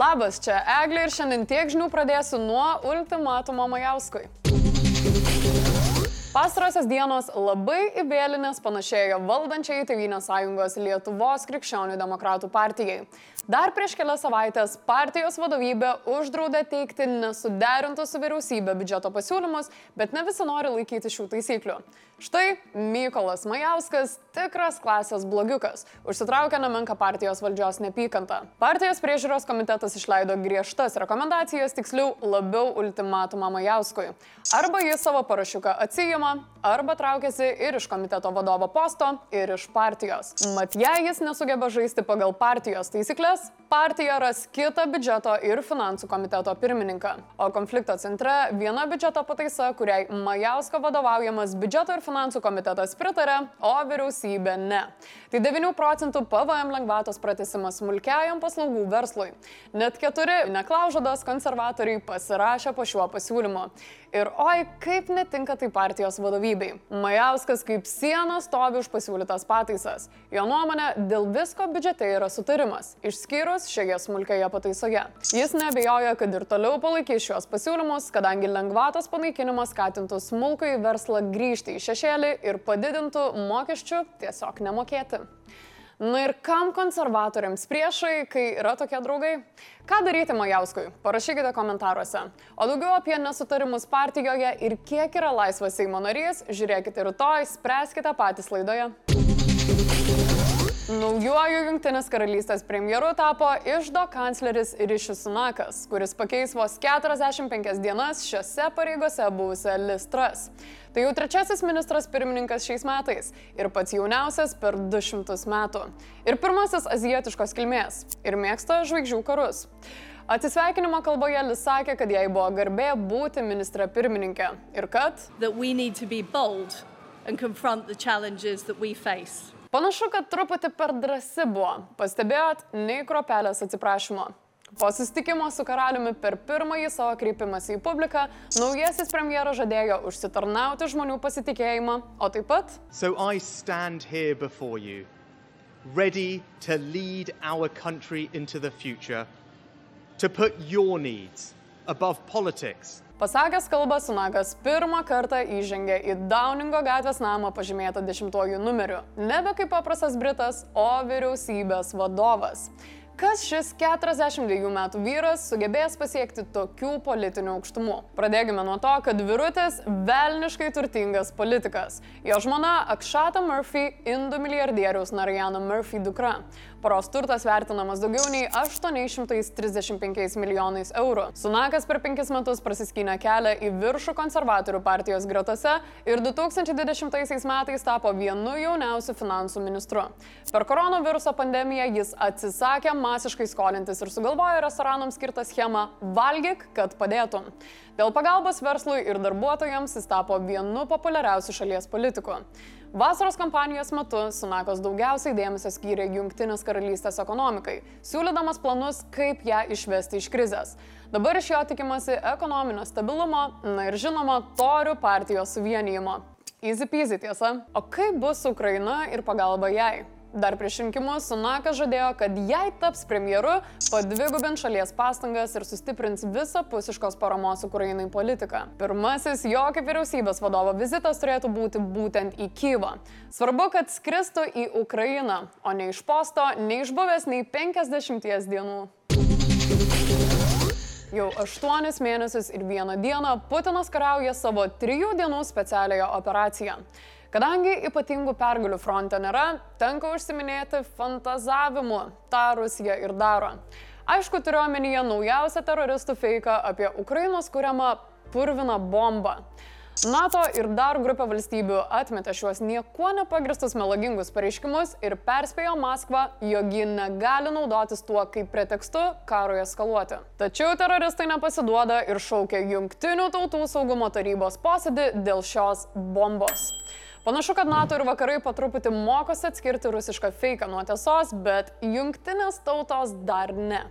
Labas, čia Eglė ir šiandien tiek žinių pradėsiu nuo ultimatumo Majauskui. Pastarosios dienos labai įvėlinės panašėjo valdančiai Tevinės sąjungos Lietuvos krikščionių demokratų partijai. Dar prieš kelias savaitės partijos vadovybė uždraudė teikti nesuderintus su vyriausybė biudžeto pasiūlymus, bet ne visi nori laikyti šių taisyklių. Štai Mykolas Majauskas, tikras klasės blogiukas, užsitraukė nemenka partijos valdžios neapykantą. Partijos priežiūros komitetas išleido griežtas rekomendacijas, tiksliau labiau ultimatumą Majauskui. Arba jis savo parašiuką atsijima, arba traukiasi ir iš komiteto vadovo posto, ir iš partijos. Mat, jei jis nesugeba žaisti pagal partijos taisyklės, partija ras kitą biudžeto ir finansų komiteto pirmininką. O konflikto centre viena biudžeto pataisa, kuriai Majausko vadovaujamas biudžeto ir finansų komitetas pritarė, o vyriausybė ne. Tai 9 procentų PVM lengvatos pratesimas smulkiajam paslaugų verslui. Net keturi neklaužadas konservatoriai pasirašė po šiuo pasiūlymu. Ir oi, kaip netinka tai partijos vadovybei. Majauskas kaip siena stovi už pasiūlytas pataisas. Jo nuomonė, dėl visko biudžete yra sutarimas, išskyrus šioje smulkioje pataisoje. Jis nebejoja, kad ir toliau palaikys šios pasiūlymus, kadangi lengvatos panaikinimas skatintų smulkų į verslą grįžti į šešėlį ir padidintų mokesčių tiesiog nemokėti. Na ir kam konservatoriams priešai, kai yra tokie draugai? Ką daryti Majauskui? Parašykite komentaruose. O daugiau apie nesutarimus partijoje ir kiek yra laisvas Seimo narys, žiūrėkite rytoj, spręskite patys laidoje. Naujuoju Junktinės karalystės premjeru tapo išdo kancleris Ryšis Sunakas, kuris pakeis vos 45 dienas šiose pareigose buvusią Listras. Tai jau trečiasis ministras pirmininkas šiais metais ir pats jauniausias per 200 metų. Ir pirmasis azijietiškos kilmės ir mėgsta žvaigždžių karus. Atsisveikinimo kalboje Lis sakė, kad jai buvo garbė būti ministra pirmininkė ir kad Panašu, kad truputį per drasi buvo. Pastebėjot, nei kropelės atsiprašymo. Po susitikimo su karaliumi per pirmąjį savo kreipimąsi į publiką, naujasis premjeras žadėjo užsitarnauti žmonių pasitikėjimą, o taip pat... So I stand here before you, ready to lead our country into the future, to put your needs above politics Pasakęs kalbą, Sunakas pirmą kartą įžengė į Downingo gatvės namą pažymėtą dešimtojų numeriu. Nebe kaip paprastas Britas, o vyriausybės vadovas. Kas šis 42 metų vyras sugebės pasiekti tokių politinių aukštumų? Pradėkime nuo to, kad Virutis velniškai turtingas politikas. Jo žmona Akšata Murphy, indų milijardieriaus Narjano Murphy dukra. Poros turtas vertinamas daugiau nei 835 milijonais eurų. Sunakas per penkis metus prasiskynė kelią į viršų konservatorių partijos gretose ir 2020 metais tapo vienu jauniausiu finansų ministru. Per koronaviruso pandemiją jis atsisakė masiškai skolintis ir sugalvojo restoranams skirtą schemą Valgyk, kad padėtum. Dėl pagalbos verslui ir darbuotojams jis tapo vienu populiariausių šalies politikų. Vasaros kampanijos metu Sunakos daugiausiai dėmesio skyrė Junktinės karalystės ekonomikai, siūlydamas planus, kaip ją išvesti iš krizės. Dabar iš jo tikimasi ekonominio stabilumo, na ir žinoma, torių partijos suvienijimo. Easy peasy tiesa. O kaip bus Ukraina ir pagalba jai? Dar prieš rinkimus Sunakas žadėjo, kad jei taps premjeru, padvigubins šalies pastangas ir sustiprins visapusiškos paramos Ukrainai politiką. Pirmasis jo kaip vyriausybės vadovo vizitas turėtų būti būtent į Kyivą. Svarbu, kad skristų į Ukrainą, o ne iš posto, neišbuvęs nei 50 dienų. Jau aštuonis mėnesius ir vieną dieną Putinas kariauja savo trijų dienų specialiąją operaciją. Kadangi ypatingų pergalių fronte nėra, tenka užsiminėti fantazavimu. Ta Rusija ir daro. Aišku, turiu omenyje naujausią teroristų feiką apie Ukrainos kuriamą purviną bombą. NATO ir dar grupė valstybių atmetė šiuos niekuo nepagristus melagingus pareiškimus ir perspėjo Maskvą, jog ji negali naudotis tuo kaip pretekstu karui eskaluoti. Tačiau teroristai nepasiduoda ir šaukia Junktinių tautų saugumo tarybos posėdį dėl šios bombos. Panašu, kad NATO ir vakarai po truputį mokosi atskirti rusišką feiką nuo tiesos, bet jungtinės tautos dar ne.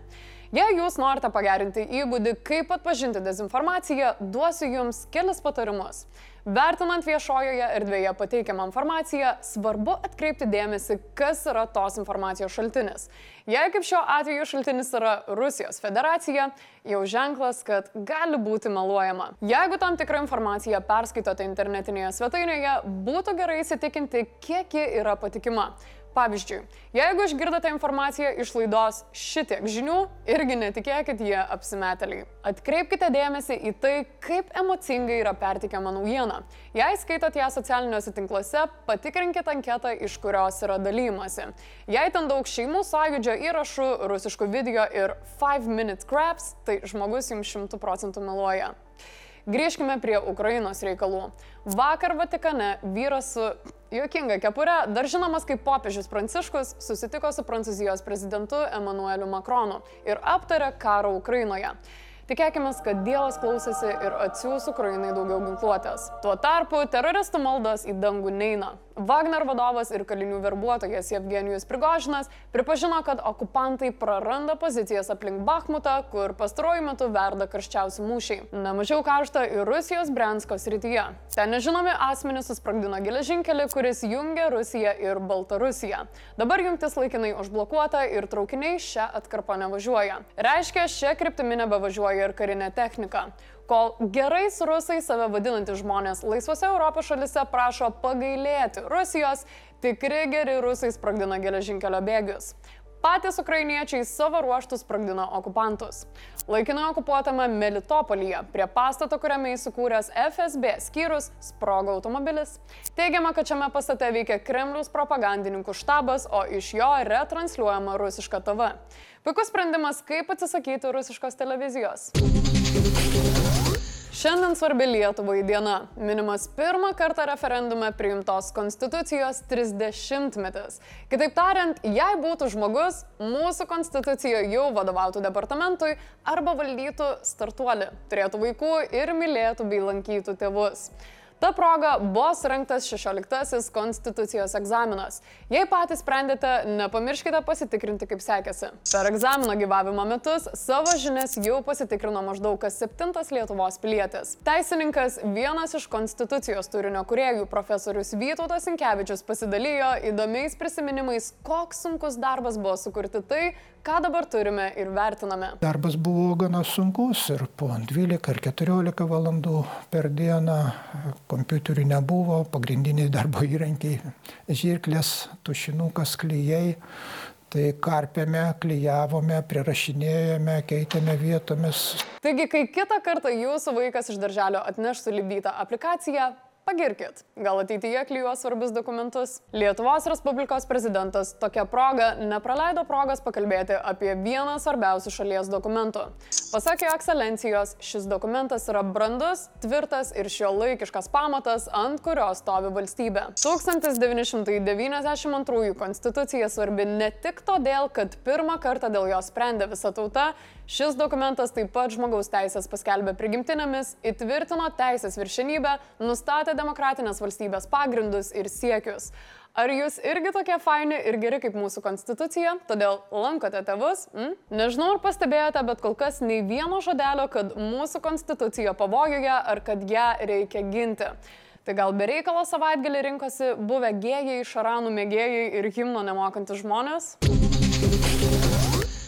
Jei jūs norite pagerinti įgūdį, kaip atpažinti dezinformaciją, duosiu jums kelis patarimus. Vertinant viešojoje erdvėje pateikiamą informaciją, svarbu atkreipti dėmesį, kas yra tos informacijos šaltinis. Jei kaip šiuo atveju šaltinis yra Rusijos federacija, jau ženklas, kad gali būti meluojama. Jeigu tam tikrą informaciją perskaitote internetinėje svetainėje, būtų gerai įsitikinti, kiek ji yra patikima. Pavyzdžiui, jeigu išgirdote informaciją iš laidos šitiek žinių, irgi netikėkit jie apsimeteliai. Atkreipkite dėmesį į tai, kaip emocingai yra pertikiama naujiena. Jei skaitot ją socialiniuose tinkluose, patikrinkite anketą, iš kurios yra dalymasi. Jei ten daug šeimų sąjūdžio įrašų, rusiškų video ir 5 minute crabs, tai žmogus jums 100 procentų meluoja. Grįžkime prie Ukrainos reikalų. Vakar Vatikane vyras su juokinga kepure, dar žinomas kaip popiežius Pranciškus, susitiko su Prancūzijos prezidentu Emanueliu Makronu ir aptarė karą Ukrainoje. Tikėkime, kad Dievas klausėsi ir atsiūs Ukrainai daugiau ginkluotės. Tuo tarpu teroristų maldos į dangų neina. Wagner vadovas ir kalinių verbuotojas Evgenijus Prigožinas pripažino, kad okupantai praranda pozicijas aplink Bakhmutą, kur pastaruoju metu verda karščiausi mūšiai. Nemažiau karšta ir Rusijos Brensko srityje. Ten nežinomi asmenys susprogdino geležinkelį, kuris jungia Rusiją ir Baltarusiją. Dabar jungtis laikinai užblokuota ir traukiniai šią atkarpą nevažiuoja. Reiškia, šia kryptimi nebevažiuoja ir karinė technika kol gerais rusais save vadinantys žmonės laisvose Europos šalise prašo pagailėti Rusijos, tikri geri rusai sprogdina geležinkelio bėgius. Patys ukrainiečiai savo ruoštus sprogdino okupantus. Laikinai okupuotame Melitopolyje, prie pastato, kuriame įsikūręs FSB skyrius, sprogo automobilis. Teigiama, kad šiame pastate veikia Kremliaus propagandininkų štabas, o iš jo retransliuojama rusiška TV. Puikus sprendimas, kaip atsisakyti rusiškos televizijos. Šiandien svarbi Lietuvai diena. Minimas pirmą kartą referendume priimtos konstitucijos 30-metis. Kitaip tariant, jei būtų žmogus, mūsų konstitucija jau vadovautų departamentui arba valdytų startuolį, turėtų vaikų ir mylėtų bei lankytų tėvus. Ta proga buvo surinktas 16-asis konstitucijos egzaminas. Jei patys sprendėte, nepamirškite pasitikrinti, kaip sekėsi. Per egzamino gyvavimo metus savo žinias jau pasitikrino maždaug kas septintas Lietuvos pilietis. Teisininkas, vienas iš konstitucijos turinio kuriejų, profesorius Vytautas Inkevičius pasidalijo įdomiais prisiminimais, koks sunkus darbas buvo sukurti tai, ką dabar turime ir vertiname. Darbas buvo gana sunkus ir po 12 ar 14 valandų per dieną kompiuterių nebuvo, pagrindiniai darbo įrankiai - žirklės, tušinukas, klyjei. Tai karpėme, klyjavome, prirašinėjome, keitėme vietomis. Taigi, kai kitą kartą jūsų vaikas iš darželio atneš sulibytą aplikaciją, Pagirkit, gal ateityje klyjuos svarbius dokumentus. Lietuvos Respublikos prezidentas tokia proga nepraleido progos pakalbėti apie vieną svarbiausių šalies dokumentų. Pasak jo ekscelencijos, šis dokumentas yra brandus, tvirtas ir šio laikiškas pamatas, ant kurio stovi valstybė. 1992 konstitucija svarbi ne tik todėl, kad pirmą kartą dėl jos sprendė visa tauta, Šis dokumentas taip pat žmogaus teisės paskelbė prigimtinėmis, įtvirtino teisės viršenybę, nustatė demokratinės valstybės pagrindus ir siekius. Ar jūs irgi tokie faini ir geri kaip mūsų konstitucija, todėl lankote tėvus? Mm? Nežinau, ar pastebėjote, bet kol kas nei vieno žodelio, kad mūsų konstitucija pavojuje ar kad ją reikia ginti. Tai gal be reikalo savaitgalį rinkosi buvę gėjai, šaranų mėgėjai ir himno nemokantis žmonės?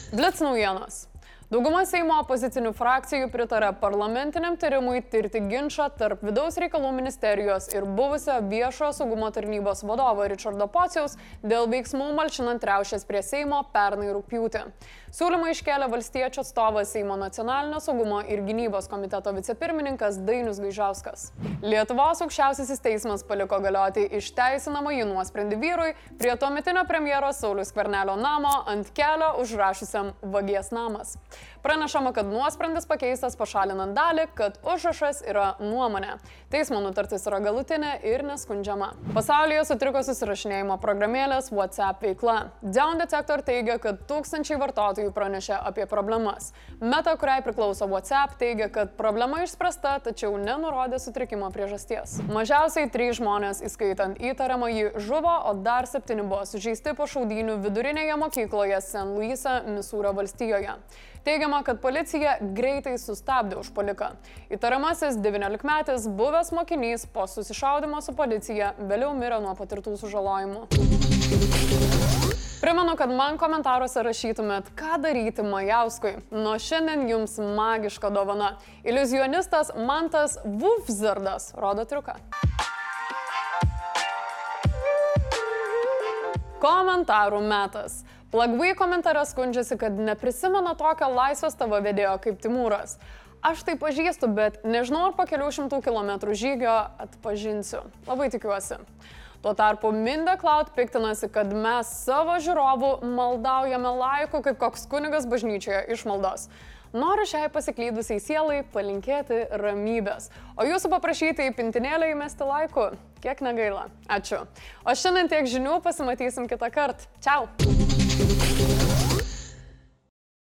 Blitz naujienos. Dauguma Seimo opozicinių frakcijų pritarė parlamentiniam tyrimui tirti ginčą tarp vidaus reikalų ministerijos ir buvusio viešojo saugumo tarnybos vadovo Richardo Pociaus dėl veiksmų malšinant riaušės prie Seimo pernai rūpjūtį. Siūlymą iškėlė valstiečio atstovas Seimo nacionalinio saugumo ir gynybos komiteto vicepirmininkas Dainius Gaižauskas. Lietuvos aukščiausiasis teismas paliko galioti išteisinamą jų nuosprendį vyrui prie tuometinio premjero Saulis Kvernelio namo ant kelio užrašysiam Vagies namas. Pranešama, kad nuosprendis pakeistas pašalinant dalį, kad užrašas yra nuomonė. Teismo nutartis yra galutinė ir neskundžiama. Pasaulyje sutriko susirašinėjimo programėlės WhatsApp veikla. Down Detector teigia, kad tūkstančiai vartotojų pranešė apie problemas. Meta, kuriai priklauso WhatsApp, teigia, kad problema išspręsta, tačiau nenurodė sutrikimo priežasties. Mažiausiai trys žmonės, įskaitant įtariamąjį, žuvo, o dar septyni buvo sužeisti po šaudynių vidurinėje mokykloje St. Louise, Misūrio valstijoje. Teigiama, kad policija greitai sustabdė užpoliką. Įtariamasis 19-metis buvęs mokinys po susišaudimo su policija vėliau mirė nuo patirtų sužalojimų. Primenu, kad man komentaruose rašytumėt, ką daryti Majauskui. Nuo šiandien jums magiška dovana. Iliuzionistas Mantas Vufzardas rodo triuką. Komentarų metas. Plagvai komentare skundžiasi, kad neprisimena tokio laisvės tavo vedėjo kaip Timūras. Aš tai pažįstu, bet nežinau, ar po kelių šimtų kilometrų žygio atpažinsiu. Labai tikiuosi. Tuo tarpu Minda Cloud piktinasi, kad mes savo žiūrovų maldaujame laiku kaip koks kunigas bažnyčioje iš maldos. Noriu šiai pasiklydusiai sielai palinkėti ramybės, o jūsų paprašyti į pintinėlę įmesti laiku. Kiek negaila. Ačiū. O šiandien tiek žinių pasimatysim kitą kartą. Čiau. Thank you.